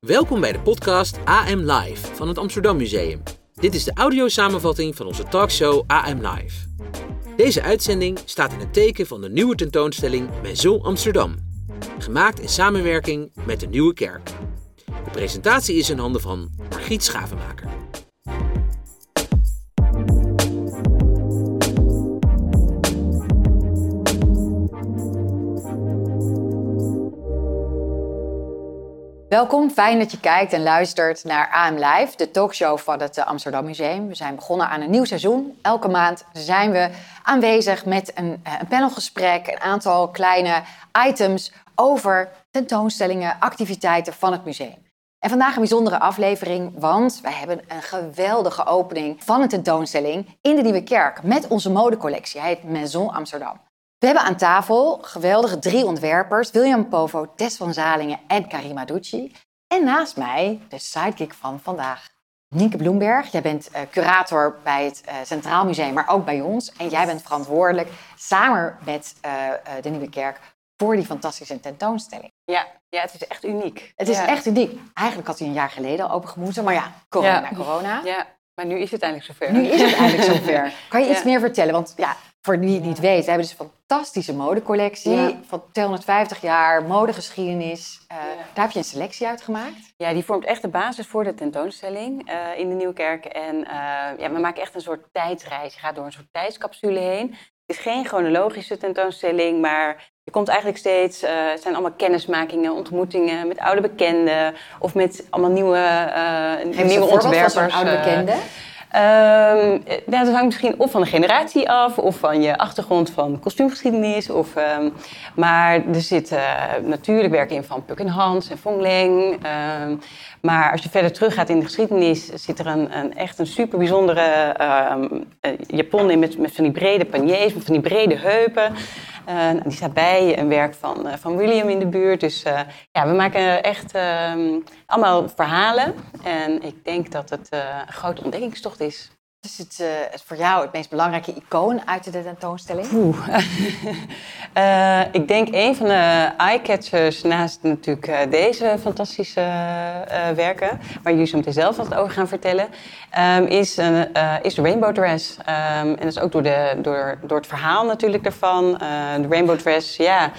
Welkom bij de podcast AM Live van het Amsterdam Museum. Dit is de audiosamenvatting van onze talkshow AM Live. Deze uitzending staat in het teken van de nieuwe tentoonstelling Maison Amsterdam, gemaakt in samenwerking met de Nieuwe Kerk. De presentatie is in handen van Margriet Schavenmaker. Welkom, fijn dat je kijkt en luistert naar AM Live, de talkshow van het eh, Amsterdam Museum. We zijn begonnen aan een nieuw seizoen. Elke maand zijn we aanwezig met een, eh, een panelgesprek, een aantal kleine items over tentoonstellingen, activiteiten van het museum. En vandaag een bijzondere aflevering, want wij hebben een geweldige opening van een tentoonstelling in de Nieuwe Kerk met onze modecollectie. Hij heet Maison Amsterdam. We hebben aan tafel geweldige drie ontwerpers, William Povo, Tess van Zalingen en Karima Ducci. En naast mij de sidekick van vandaag, Nienke Bloemberg. Jij bent uh, curator bij het uh, Centraal Museum, maar ook bij ons. En jij bent verantwoordelijk, samen met uh, de Nieuwe Kerk, voor die fantastische tentoonstelling. Ja, ja het is echt uniek. Het is ja. echt uniek. Eigenlijk had hij een jaar geleden al opengemoeten, maar ja, corona, Ja. corona. Ja, maar nu is het eindelijk zover. Nu is het eindelijk zover. Kan je iets Ja. meer vertellen? Want ja, voor wie het niet weet, we hebben dus een fantastische modecollectie van 250 jaar, modegeschiedenis. Eh. Daar heb je een selectie uit gemaakt. Ja, die vormt echt de basis voor de tentoonstelling eh, in de Nieuwkerk. En eh, ja, we maken echt een soort tijdsreis. Je gaat door een soort tijdscapsule heen. Het is geen chronologische tentoonstelling, maar je komt eigenlijk steeds... het zijn allemaal kennismakingen, ontmoetingen met oude bekenden... of met allemaal nieuwe, een nieuwe ontwerpers. oude eh, bekende. Ehm, dat hangt misschien of van de generatie af, of van je achtergrond van kostuumgeschiedenis. Of, ehm, maar er zit eh, natuurlijk werk in van Puk en Hans en Fong Leng. Ehm, maar als je verder teruggaat in de geschiedenis, zit er een, een echt een super bijzondere ehm, eh, Japon in met, met van die brede paniers, met van die brede heupen. Eh, nou, die staat bij een werk van, eh, van William in de buurt. Dus eh, ja, we maken echt ehm, allemaal verhalen. En ik denk dat het een grote ontdekkingstocht is. Wat is het, eh, het voor jou het meest belangrijke icoon uit de tentoonstelling? Eh, ik denk een van de eye-catchers naast natuurlijk eh, deze fantastische werken, waar jullie zo meteen zelf wat over gaan vertellen, ehm, is, een, is de Rainbow Dress. Ehm, en dat is ook door, de, door, door het verhaal natuurlijk daarvan. De Rainbow Dress, ja,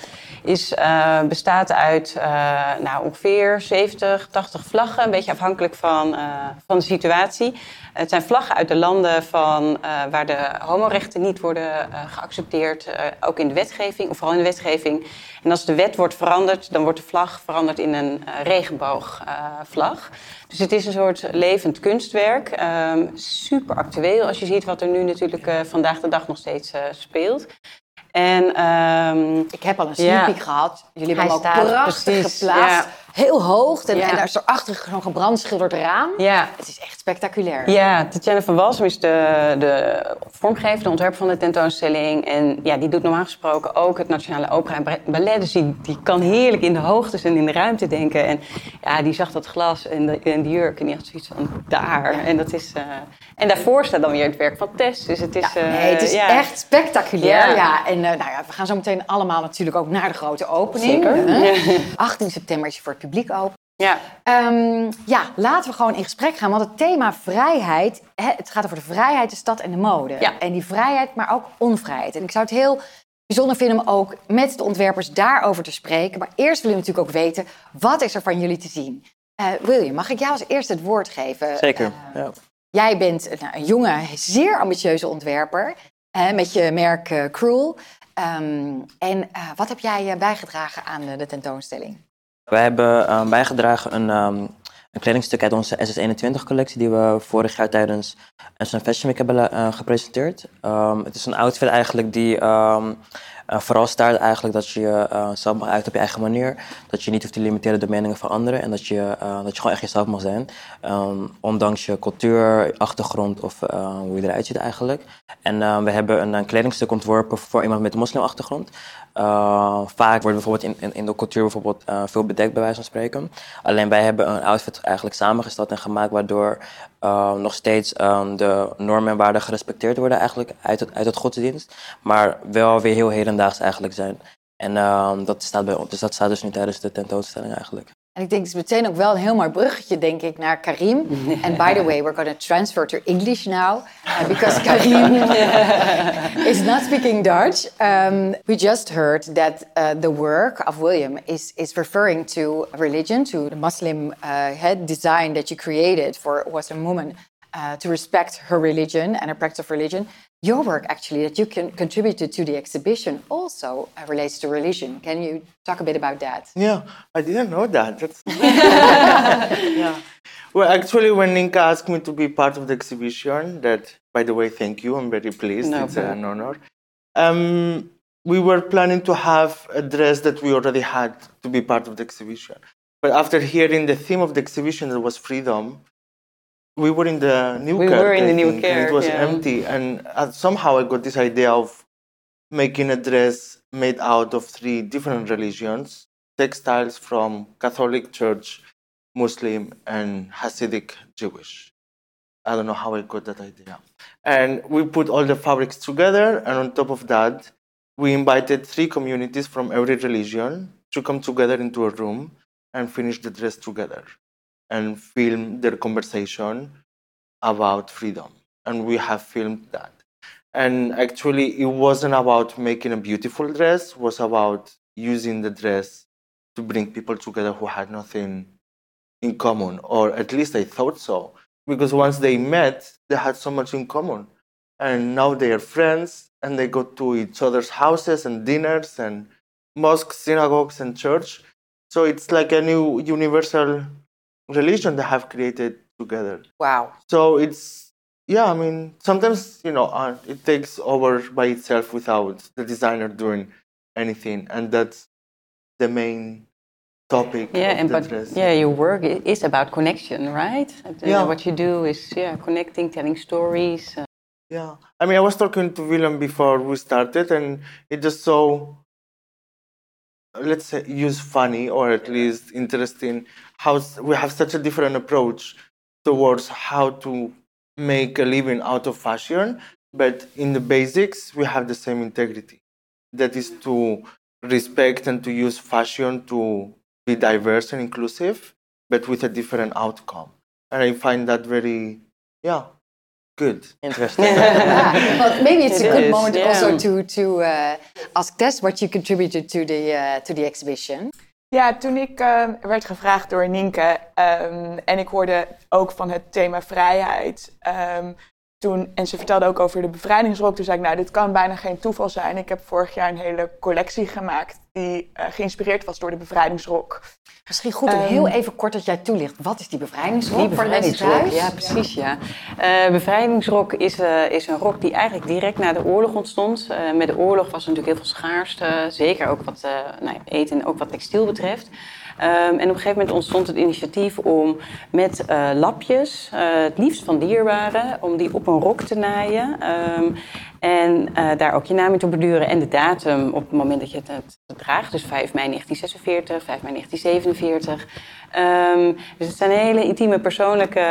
is, eh, bestaat uit eh, nou, ongeveer 70, 80 vlaggen, een beetje afhankelijk van, eh, van de situatie. Het zijn vlaggen uit de landen van, waar de homorechten niet worden geaccepteerd, ook in de wetgeving, of vooral in de wetgeving. En als de wet wordt veranderd, dan wordt de vlag veranderd in een regenboogvlag. dus het is een soort levend kunstwerk. Ehm, super actueel als je ziet wat er nu natuurlijk vandaag de dag nog steeds speelt. En ehm, Ik heb al een sneak peek gehad. Jullie hebben hem ook prachtig precies, geplaatst. Heel hoog. En, Ja. en daar is erachter zo'n gebrandschilderd raam. ja, Het is echt spectaculair. Ja, Tatjana van Walsum is de, de vormgever, de ontwerper van de tentoonstelling. En ja, die doet normaal gesproken ook het Nationale Opera en Ballet. Dus die, die kan heerlijk in de hoogtes en in de ruimte denken. En ja, die zag dat glas en, de, en die jurk en die had zoiets van daar. En, dat is, eh, en daarvoor staat dan weer het werk van Tess. Dus het is... Ja, eh, nee, het is echt spectaculair. Ja. En eh, nou ja, we gaan zo meteen allemaal natuurlijk ook naar de grote opening. Zeker. Hè? 18 september is je voor publiek open. Ja, Ehm, ja, laten we gewoon in gesprek gaan. Want het thema vrijheid, hè, het gaat over de vrijheid, de stad en de mode. Ja. En die vrijheid, maar ook onvrijheid. En ik zou het heel bijzonder vinden om ook met de ontwerpers daarover te spreken. Maar eerst willen we natuurlijk ook weten, wat is er van jullie te zien? Eh William, mag ik jou als eerste het woord geven? Zeker, Eh, ja. Jij bent eh, nou, een jonge, zeer ambitieuze ontwerper eh, met je merk eh, Cruel. Ehm, en eh, wat heb jij eh, bijgedragen aan eh, de tentoonstelling? Wij hebben eh, bijgedragen een, ehm, een kledingstuk uit onze SS21-collectie die we vorig jaar tijdens een Fashion Week hebben eh, gepresenteerd. Ehm, het is een outfit eigenlijk die eh, vooral staat eigenlijk dat je je eh, mag uit op je eigen manier. Dat je niet hoeft te limiteren door meningen van anderen en dat je, eh, dat je gewoon echt jezelf mag zijn. Ehm, ondanks je cultuur, achtergrond of hoe je eruit ziet eigenlijk. En we hebben een, een kledingstuk ontworpen voor iemand met een moslimachtergrond. Vaak wordt bijvoorbeeld in, in, de cultuur bijvoorbeeld, veel bedekt, bij wijze van spreken. Alleen wij hebben een outfit eigenlijk samengesteld en gemaakt waardoor nog steeds de normen en waarden gerespecteerd worden eigenlijk uit het, uit het godsdienst. Maar wel weer heel hedendaags eigenlijk zijn. En ehm, dat staat bij ons, dus dat staat dus nu tijdens de tentoonstelling eigenlijk. En ik denk, het is meteen ook wel een heel mooi bruggetje, denk ik, naar Karim. And by the way, we're going to transfer to English now, uh, because Karim is not speaking Dutch. Um, we just heard that uh, the work of William is, is referring to religion, to the Muslim uh, head design that you created for a Western woman uh, to respect her religion and her practice of religion. Your work, actually, that you can contributed to the exhibition, also uh, relates to religion. Can you talk a bit about that? Yeah, I didn't know that. That's yeah. Well, actually, when Ninka asked me to be part of the exhibition, that, by the way, thank you. I'm very pleased. No it's an honor. Um, we were planning to have a dress that we already had to be part of the exhibition. But after hearing the theme of the exhibition, that was freedom, we were in the new We were in the new think, and It was yeah. empty, and uh, somehow I got this idea of making a dress made out of three different religions, textiles from Catholic Church, Muslim, and Hasidic Jewish. I don't know how I got that idea. And we put all the fabrics together, and on top of that, we invited three communities from every religion to come together into a room and finish the dress together and film their conversation about freedom. And we have filmed that. And actually, it wasn't about making a beautiful dress, it was about using the dress to bring people together who had nothing in common, or at least I thought so. Because once they met, they had so much in common. And now they are friends and they go to each other's houses and dinners and mosques, synagogues, and church. So it's like a new universal religion they have created together. Wow. So it's yeah, I mean, sometimes you know uh, it takes over by itself without the designer doing anything, and that's the main topic. Yeah, and but dress. yeah, your work is about connection, right? Uh, Yeah. What you do is yeah, connecting, telling stories. uh, Yeah, I mean, I was talking to Willem before we started, and it just so let's say use funny or at least interesting how we have such a different approach towards how to make a living out of fashion, but in the basics we have the same integrity. That is to respect and to use fashion to be diverse and inclusive, but with a different outcome. And I find that very, yeah, good. Interesting. Yeah. Maybe it's It a good is, moment yeah. also to to uh, ask Tess what you contributed to the uh, to the exhibition. Ja, toen ik eh, werd gevraagd door Nienke ehm, en ik hoorde ook van het thema vrijheid. ehm, toen, en ze vertelde ook over de bevrijdingsrok. Toen zei ik, nou, dit kan bijna geen toeval zijn. Ik heb vorig jaar een hele collectie gemaakt die eh, geïnspireerd was door de bevrijdingsrok. Misschien goed om Ehm, heel even kort dat jij toelicht. Wat is die bevrijdingsrok Die voor de mensen bevrijdingsrok, thuis? ja precies ja. Eh, bevrijdingsrok is, eh, is een rok die eigenlijk direct na de oorlog ontstond. Met de oorlog was er natuurlijk heel veel schaarste, zeker ook wat nou, eten en ook wat textiel betreft. Ehm, en op een gegeven moment ontstond het initiatief om met eh, lapjes, eh, het liefst van dierbaren, om die op een rok te naaien. Ehm, en eh, daar ook je naam in te borduren en de datum op het moment dat je het, draagt. Dus 5 mei 1946, 5 mei 1947. Ehm, dus het zijn hele intieme persoonlijke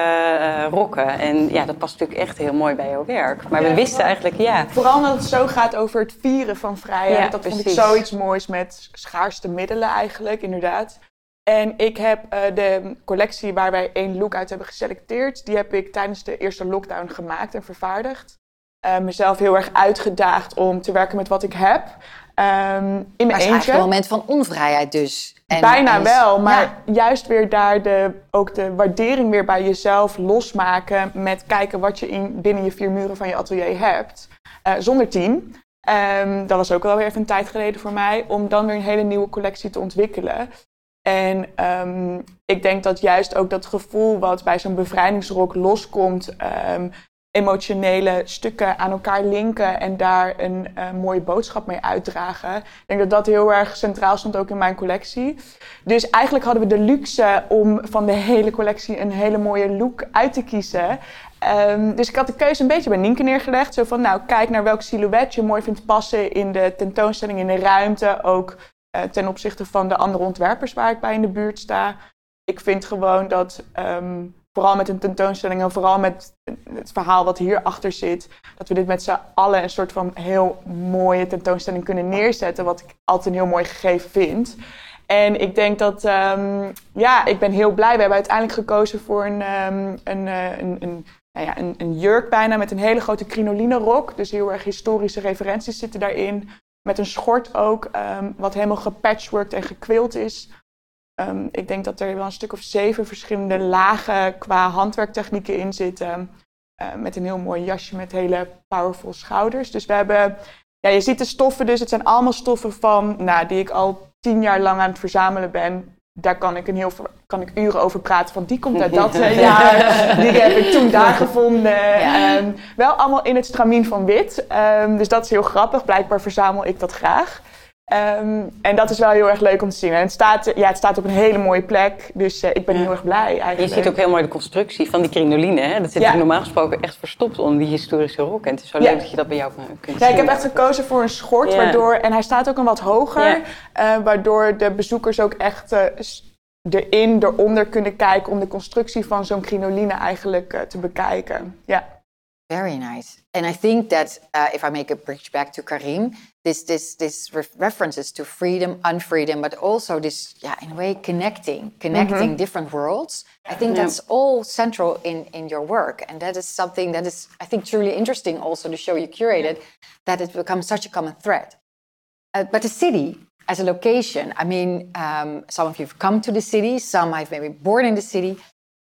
rokken. En ja, dat past natuurlijk echt heel mooi bij jouw werk. Maar we wisten eigenlijk, ja, Vooral omdat het zo gaat over het vieren van vrijheid. Ja, dat vond ik precies. zoiets moois met schaarste middelen eigenlijk, inderdaad. En ik heb eh, de collectie waar wij één look uit hebben geselecteerd... die heb ik tijdens de eerste lockdown gemaakt en vervaardigd. Eh, mezelf heel erg uitgedaagd om te werken met wat ik heb. Ehm, in mijn het is eigenlijk eentje. een moment van onvrijheid dus. En- Bijna en- wel, maar Ja. juist weer daar de, ook de waardering weer bij jezelf losmaken met kijken wat je in, binnen je vier muren van je atelier hebt, eh, zonder team. Ehm, dat was ook wel weer even een tijd geleden voor mij, om dan weer een hele nieuwe collectie te ontwikkelen. En ehm, ik denk dat juist ook dat gevoel wat bij zo'n bevrijdingsrok loskomt, ehm, emotionele stukken aan elkaar linken en daar een eh, mooie boodschap mee uitdragen. Ik denk dat dat heel erg centraal stond ook in mijn collectie. Dus eigenlijk hadden we de luxe om van de hele collectie een hele mooie look uit te kiezen. Ehm, dus ik had de keuze een beetje bij Nienke neergelegd. Zo van, nou, kijk naar welk silhouet je mooi vindt passen in de tentoonstelling, in de ruimte. Ook eh, ten opzichte van de andere ontwerpers waar ik bij in de buurt sta. Ik vind gewoon dat ehm, vooral met een tentoonstelling en vooral met het verhaal wat hierachter zit, dat we dit met z'n allen een soort van heel mooie tentoonstelling kunnen neerzetten, wat ik altijd een heel mooi gegeven vind. En ik denk dat, ehm, ja, ik ben heel blij. We hebben uiteindelijk gekozen voor een, um, een, een, een, nou ja, een, een, jurk bijna met een hele grote crinoline rok. Dus heel erg historische referenties zitten daarin. Met een schort ook, um, wat helemaal gepatchworked en gekwild is. Um, ik denk dat er wel een stuk of zeven verschillende lagen qua handwerktechnieken in zitten. Uh, met een heel mooi jasje met hele powerful schouders. Dus we hebben, ja, je ziet de stoffen dus. Het zijn allemaal stoffen van, nou, die ik al tien jaar lang aan het verzamelen ben. Daar kan ik, een heel, kan ik uren over praten. Van die komt uit dat uh, jaar. Die heb ik toen daar gevonden. Ja. Um, wel allemaal in het stramien van wit. Um, dus dat is heel grappig. Blijkbaar verzamel ik dat graag. Um, en dat is wel heel erg leuk om te zien. En het staat, ja, het staat op een hele mooie plek. Dus uh, ik ben ja. heel erg blij eigenlijk. Je ziet ook heel mooi de constructie van die crinoline. Hè? Dat zit ja. normaal gesproken echt verstopt onder die historische rok. En het is zo leuk dat je dat bij jou kunt ja, zien. ik heb echt gekozen voor een schort. Waardoor, en hij staat ook een wat hoger. Uh, waardoor de bezoekers ook echt uh, erin, eronder kunnen kijken... om de constructie van zo'n crinoline eigenlijk te bekijken. Ja. Very nice. And I think that uh, if I make a bridge back to Karim, this this this re references to freedom, unfreedom, but also this, yeah, in a way, connecting, connecting mm -hmm. different worlds. I think yeah. that's all central in in your work, and that is something that is, I think, truly interesting. Also, the show you curated, yeah. that it becomes such a common thread. Uh, but the city as a location, I mean, um, some of you have come to the city, some have maybe born in the city.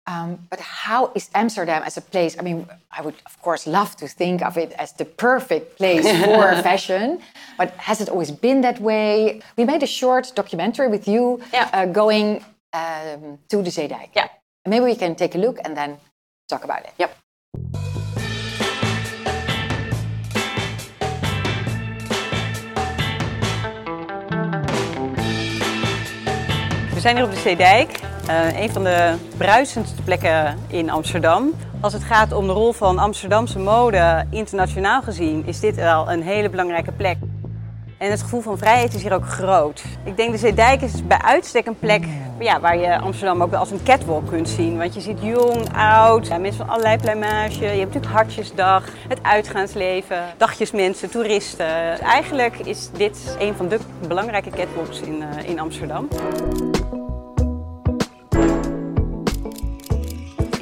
Um, but how is Amsterdam as a place? I mean, I would, of course, love to think of it as the perfect place for fashion, but has it always been that way? We made a short documentary with you yeah. uh, going um, to the Zeedijk. Yeah. Maybe we can take a look and then talk about it. Yep. We zijn hier op de Zeedijk. Uh, een van de bruisendste plekken in Amsterdam. Als het gaat om de rol van Amsterdamse mode internationaal gezien, is dit wel een hele belangrijke plek. En het gevoel van vrijheid is hier ook groot. Ik denk de Zeedijk is bij uitstek een plek ja, waar je Amsterdam ook als een catwalk kunt zien. Want je ziet jong, oud, mensen van allerlei pluimage. Je hebt natuurlijk Hartjesdag, het uitgaansleven, dagjesmensen, toeristen. Dus eigenlijk is dit een van de belangrijke catwalks in, uh, in Amsterdam.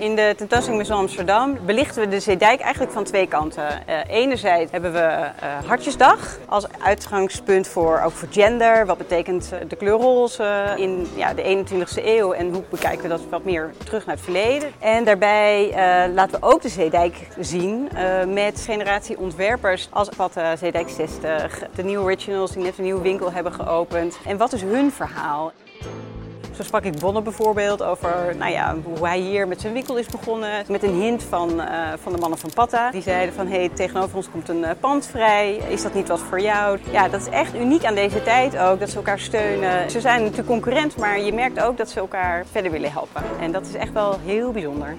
In de tentoonstelling Maison Amsterdam belichten we de Zeedijk eigenlijk van twee kanten. Uh, enerzijds hebben we uh, Hartjesdag als uitgangspunt voor, ook voor gender. Wat betekent uh, de kleur roze in ja, de 21ste eeuw en hoe bekijken we dat wat meer terug naar het verleden. En daarbij laten we ook de Zeedijk zien met generatie ontwerpers als wat Zeedijk 60, de nieuwe originals die net een nieuwe winkel hebben geopend. En wat is hun verhaal? Zo sprak ik Bonne bijvoorbeeld over nou ja, hoe hij hier met zijn winkel is begonnen. Met een hint van, uh, van de mannen van Patta. Die zeiden van, hey, tegenover ons komt een uh, pand vrij. Is dat niet wat voor jou? Ja, dat is echt uniek aan deze tijd ook, dat ze elkaar steunen. Ze zijn natuurlijk concurrent, maar je merkt ook dat ze elkaar verder willen helpen. En dat is echt wel heel bijzonder.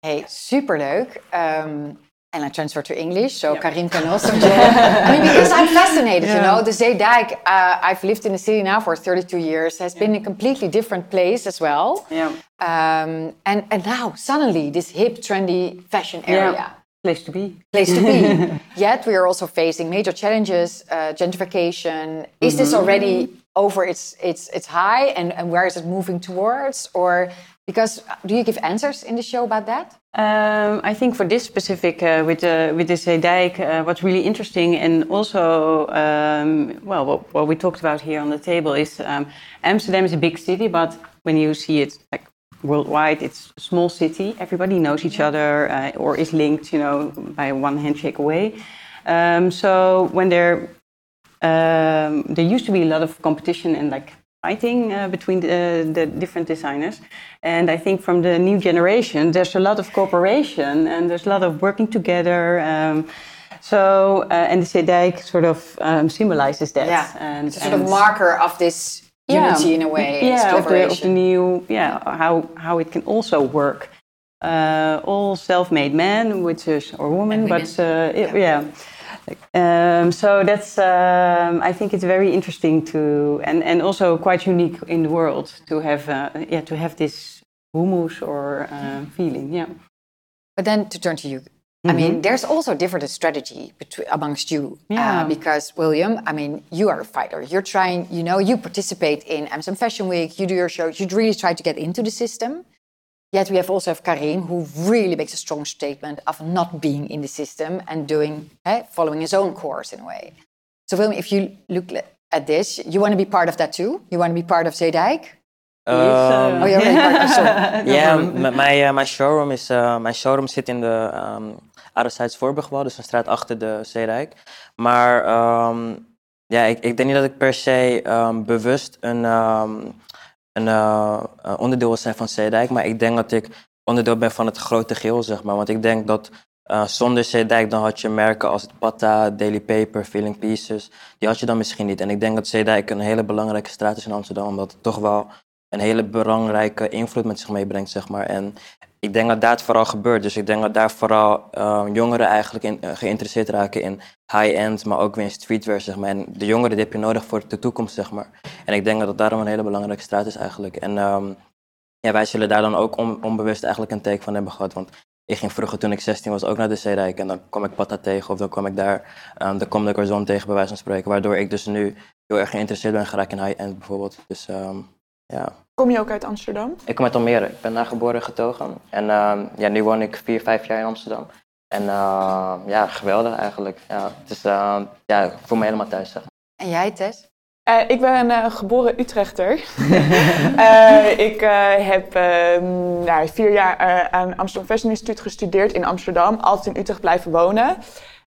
Hey, superleuk. Um, and I transfer to English, so yep. Karim can also join. I mean, because I'm fascinated, yeah. you know. The Zeedijk, uh, I've lived in the city now for 32 years, has yeah. been a completely different place as well. Yeah. Um, and, and now, suddenly, this hip, trendy fashion area. Yeah. Place to be. Place to be. Yet, we are also facing major challenges, uh, gentrification. Is mm -hmm. this already over its, its, its high, and, and where is it moving towards? Or because uh, do you give answers in the show about that? Um, I think for this specific uh, with the with the Zeedijk, uh, what's really interesting and also um, well, what, what, we talked about here on the table is um, Amsterdam is a big city, but when you see it like worldwide, it's a small city. Everybody knows each other uh, or is linked, you know, by one handshake away. Um, so when there um, there used to be a lot of competition and like fighting uh, between the, the, different designers. And I think from the new generation, there's a lot of cooperation and there's a lot of working together. Um, so, uh, and the Zeedijk sort of um, symbolizes that. Yeah, and, it's a sort and, of marker of this unity yeah, in a way. Yeah, of the, of the, new, yeah, how, how it can also work. Uh, all self-made men, which is, or women, but uh, yeah. yeah. Um, so that's um, I think it's very interesting to and, and also quite unique in the world to have uh, yeah to have this hummus or uh, feeling yeah. But then to turn to you, I mean, there's also different strategy between amongst you Yeah. uh, because William, I mean, you are a fighter. You're trying, you know, you participate in Amsterdam Fashion Week. You do your shows. You really try to get into the system. Yet we have also have Karim, who really makes a strong statement of not being in the system and doing, eh, following his own course in a way. So, William, if you look at this, you want to be part of that too. You want to be part of Zeedijk. Um, Oh, you're already part. oh, sorry. Ja, m- mijn, eh, mijn showroom is, eh, mijn showroom zit in de um, Ouderzijds Voorburgwal, dus een straat achter de Zeedijk. Maar ehm, ja, ik, ik denk niet dat ik per se ehm, bewust een, ehm, een eh, onderdeel zijn van Zeedijk, maar ik denk dat ik onderdeel ben van het grote geheel, zeg maar. Want ik denk dat eh, zonder Zeedijk dan had je merken als het Patta, Daily Paper, Feeling Pieces, die had je dan misschien niet. En ik denk dat Zeedijk een hele belangrijke straat is in Amsterdam, omdat het toch wel een hele belangrijke invloed met zich meebrengt, zeg maar. En ik denk dat het vooral gebeurt. Dus ik denk dat daar vooral eh, jongeren eigenlijk in, eh, geïnteresseerd raken in high-end, maar ook weer in streetwear, zeg maar. En de jongeren die heb je nodig voor de toekomst, zeg maar. En ik denk dat dat daarom een hele belangrijke straat is eigenlijk. En ehm, ja, wij zullen daar dan ook on- onbewust eigenlijk een take van hebben gehad. Want ik ging vroeger toen ik 16 was ook naar de Zeedijk en dan kwam ik Patta tegen of dan kwam ik daar um, Comme de Garzon tegen bij wijze van spreken. Waardoor ik dus nu heel erg geïnteresseerd ben geraakt in high-end bijvoorbeeld. Dus ehm, ja. Kom je ook uit Amsterdam? Ik kom uit Almere. Ik ben daar geboren en getogen. En ehm, ja, nu woon ik vier, vijf jaar in Amsterdam. En ehm, ja, geweldig eigenlijk. Ja, het is, ehm, ja, ik voel me helemaal thuis. Zeg. En jij, Tess? Eh, ik ben een eh, geboren Utrechter. Eh, ik eh, heb ehm, nou, vier jaar eh, aan Amsterdam Fashion Instituut gestudeerd in Amsterdam. Altijd in Utrecht blijven wonen.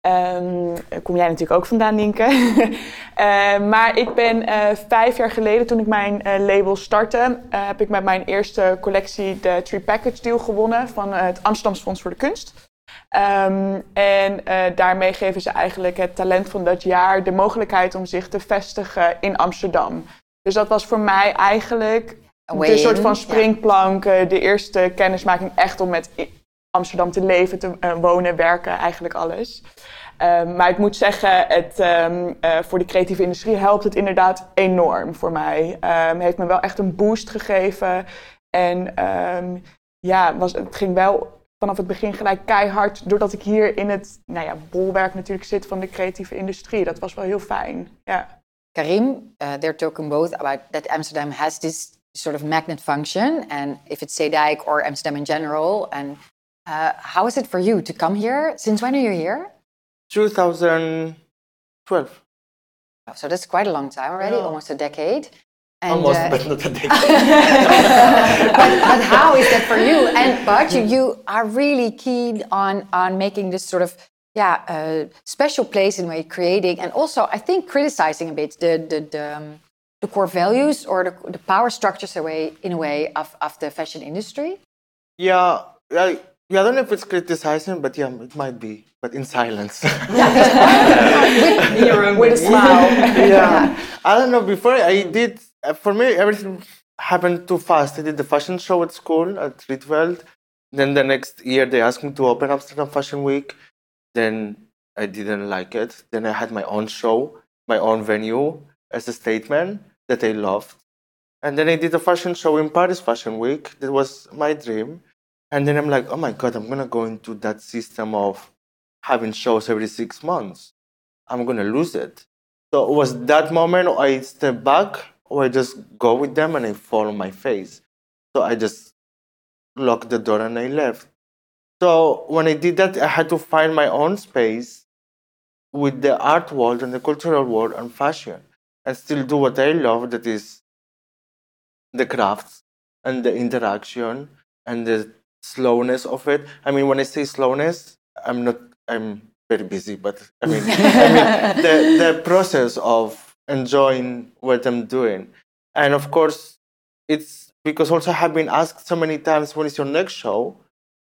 Ehm, kom jij natuurlijk ook vandaan, Nienke. Eh, maar ik ben eh, vijf jaar geleden, toen ik mijn eh, label startte, eh, heb ik met mijn eerste collectie de Tree Package Deal gewonnen van het Amsterdamse Fonds voor de Kunst. Ehm, en daarmee geven ze eigenlijk het talent van dat jaar de mogelijkheid om zich te vestigen in Amsterdam. Dus dat was voor mij eigenlijk Een soort van springplank, de eerste kennismaking echt om met Amsterdam te leven, te eh, wonen, werken, eigenlijk alles. Ehm, maar ik moet zeggen, het, ehm, eh, voor de creatieve industrie helpt het inderdaad enorm voor mij. Ehm heeft me wel echt een boost gegeven. En ja, was, het ging wel vanaf het begin gelijk keihard, doordat ik hier in het nou ja, bolwerk natuurlijk zit van de creatieve industrie. Dat was wel heel fijn. Karim, uh, they're talking both about that Amsterdam has this sort of magnet function, and if it's Zeedijk or Amsterdam in general. And uh, how is it for you to come here? Since when are you here? 2012. Oh, so that's quite a long time already, Yeah. almost a decade. And, Almost, uh, but not a decade. but, but how is that for you? And but you, you are really keen on on making this sort of yeah uh, special place in way creating, and also I think criticizing a bit the the the, um, the core values or the, the power structures away in a way of, of the fashion industry. yeah, I, yeah, I don't know if it's criticizing, but yeah, it might be, but in silence. with, with a smile. yeah. I don't know. Before I did, uh, for me, everything happened too fast. I did the fashion show at school at Rietveld. Then the next year, they asked me to open Amsterdam Fashion Week. Then I didn't like it. Then I had my own show, my own venue as a statement that I loved. And then I did a fashion show in Paris Fashion Week. That was my dream. And then I'm like, oh my God, I'm going to go into that system of having shows every six months. I'm going to lose it. So it was that moment I step back or I just go with them and I fall on my face. So I just locked the door and I left. So when I did that, I had to find my own space with the art world and the cultural world and fashion and still do what I love that is the crafts and the interaction and the slowness of it. I mean, when I say slowness, I'm not, I'm very busy, but I mean, I mean the, the process of enjoying what I'm doing. And of course, it's because also I have been asked so many times, when is your next show?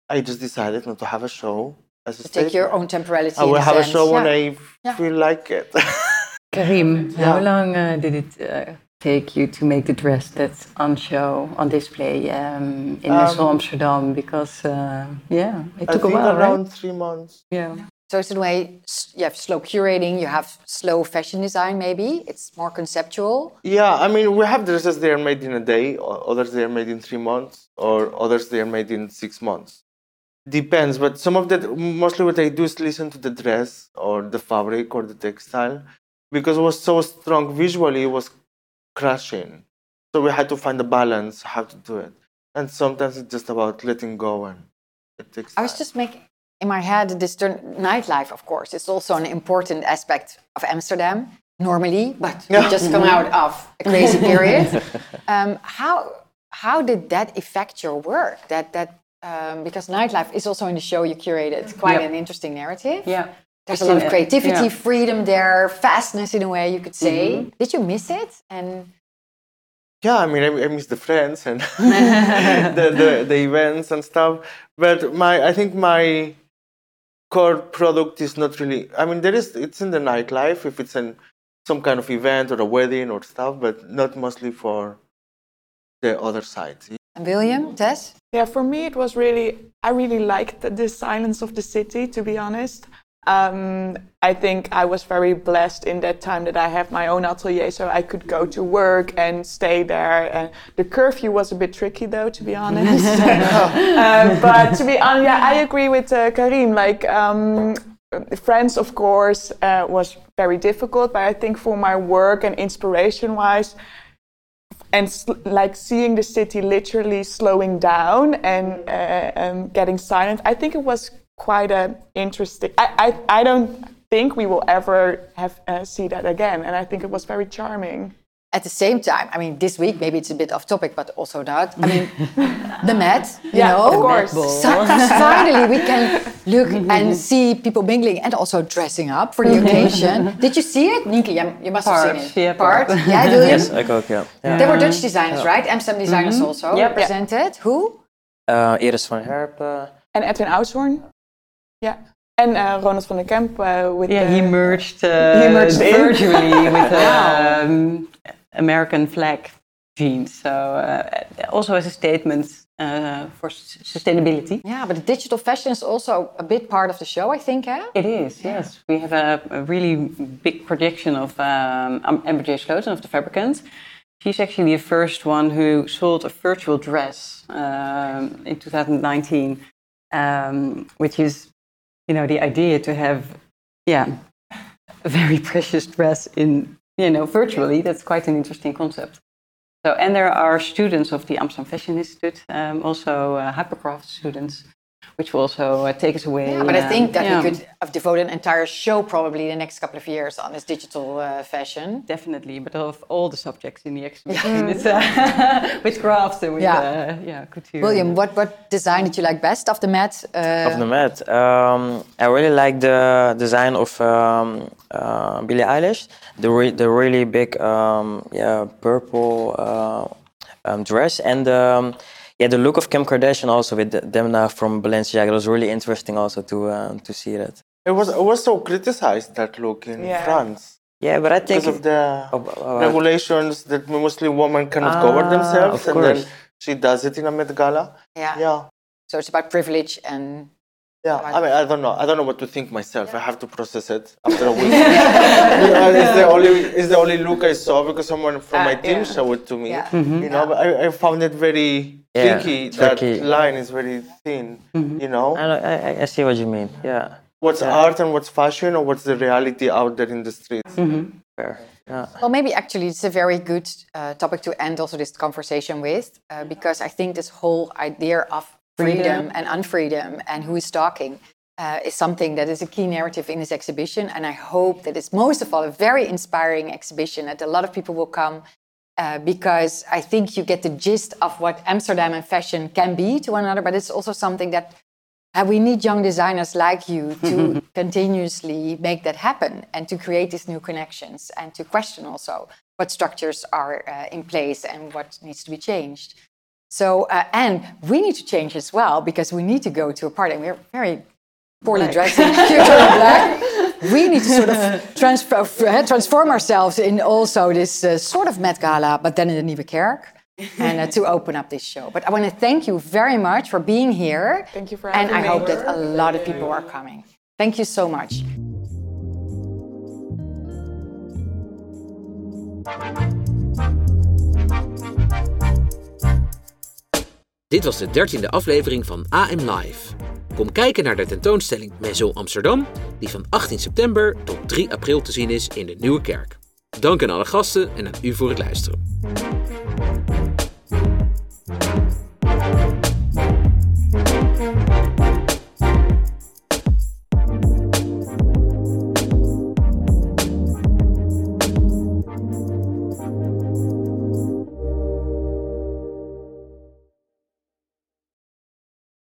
I just decided not to have a show as a To take your own temporality. I will a have a sense. show when I Yeah. feel like it. Karim, Yeah. how long uh, did it uh, take you to make the dress that's on show, on display um, in Um, Nassau Amsterdam? Because, uh, yeah, it I took a while, around right? three months. Yeah. So it's in a way you have slow curating, you have slow fashion design. Maybe it's more conceptual. Yeah, I mean, we have dresses they are made in a day, or others they are made in three months, or others they are made in six months. Depends, but some of that, mostly what I do is listen to the dress or the fabric or the textile, because it was so strong visually, it was crashing. So we had to find a balance how to do it, and sometimes it's just about letting go and it takes. I was time. just making in my head this turn, nightlife, of course, it's also an important aspect of Amsterdam normally, but we just come out of a crazy period. um, how how did that affect your work? That that um, because nightlife is also in the show you curated quite Yep. an interesting narrative. Yeah. There's a lot of creativity, Yeah. Mm-hmm. freedom there, fastness in a way you could say. Did you miss it? And yeah, I mean, I, I miss the friends and the, the the events and stuff. But my, I think my core product is not really. I mean, there is. It's in the nightlife if it's in some kind of event or a wedding or stuff, but not mostly for the other side. and William, Tess? Yeah, for me, it was really, I really liked the, the silence of the city, to be honest. Um, I think I was very blessed in that time that I have my own atelier, so I could go to work and stay there. And the curfew was a bit tricky, though, to be honest. uh, but to be honest, yeah, I agree with uh, Karim. Like, um, friends, of course, uh, was very difficult, but I think for my work and inspiration-wise, and like seeing the city literally slowing down and uh, um, getting silent i think it was quite a interesting i i, I don't think we will ever have uh, see that again and i think it was very charming At the same time, I mean, this week maybe it's a bit off topic, but also that. I mean, the Met, you Yeah, know, of course. So- finally we can look and see people mingling and also dressing up for the occasion. Did you see it, Nienke? You, you must have seen it. yeah, part. part. Yeah, William. Yes, I ook, ja. ja. There were Dutch designers, right? Amsterdam designers also Yep. represented. Who? Uh, Iris van Herpen. and edwin Oudshoorn yeah and uh, ronald van der kemp uh, with Yeah, he merged, uh, He merged virtually with um, American flag jeans. So uh, also as a statement uh, for sustainability. Yeah, but the digital fashion is also a big part of the show, I think. Eh? It is, yes. We have a, a really big projection of um, Amber J. Sloten of the Fabricant. She's actually the first one who sold a virtual dress um, in 2019, um, which is, you know, the idea to have, yeah, a very precious dress in, you know, virtually. That's quite an interesting concept. So, and there are students of the Amsterdam Fashion Institute, um, also uh, hypercraft students, which will also uh, take us away. Yeah, but I think that yeah. we could have devoted an entire show probably the next couple of years on this digital uh, fashion. Definitely, but of all the subjects in the exhibition, it's, uh, with crafts and with Yeah. uh, yeah, couture. William, what, what design did you like best of the mat? Uh, Of the mat. Um, I really like the design of um, uh, Billie Eilish. The re- the really big um, yeah purple uh, um, dress and um, yeah the look of Kim Kardashian also with the, Demna from Balenciaga. It was really interesting also to uh, to see that. It was it was so criticized that look in Yeah. France Yeah, but I think because of the Oh, oh, regulations that mostly women cannot cover Ah, themselves, of and then she does it in a Met Gala. yeah. Yeah. So it's about privilege and Yeah, I mean, I don't know. I don't know what to think myself. I have to process it after a week. You know, it's the only it's the only look I saw because someone from my Ah, team yeah. showed it to me. Yeah. You know, but I, I found it very Yeah, tricky. That tricky. line is very thin. You know, I, know- I, I- I see what you mean. Yeah, what's art and what's fashion, or what's the reality out there in the streets. fair. Yeah. Well, maybe actually it's a very good uh, topic to end also this conversation with, uh, because I think this whole idea of freedom, Freedom. and unfreedom and who is talking uh, is something that is a key narrative in this exhibition. And I hope that it's most of all a very inspiring exhibition, that a lot of people will come. Uh, because I think you get the gist of what Amsterdam and fashion can be to one another, but it's also something that uh, we need young designers like you to continuously make that happen and to create these new connections and to question also what structures are uh, in place and what needs to be changed. So, uh, and we need to change as well because we need to go to a party and we're very poorly dressed in cute and black. We need to sort of transfer, uh, transform ourselves in also this uh, sort of Met Gala, but then in the Nieuwe Kerk. and uh, to open up this show. But I want to thank you very much for being here. Thank you for And I me. hope that a lot of people are coming. Thank you so much. Dit was de dertiende aflevering van AM Live. Kom kijken naar de tentoonstelling Maison Amsterdam, die van 18 september tot 3 april te zien is in de Nieuwe Kerk. Dank aan alle gasten en aan u voor het luisteren.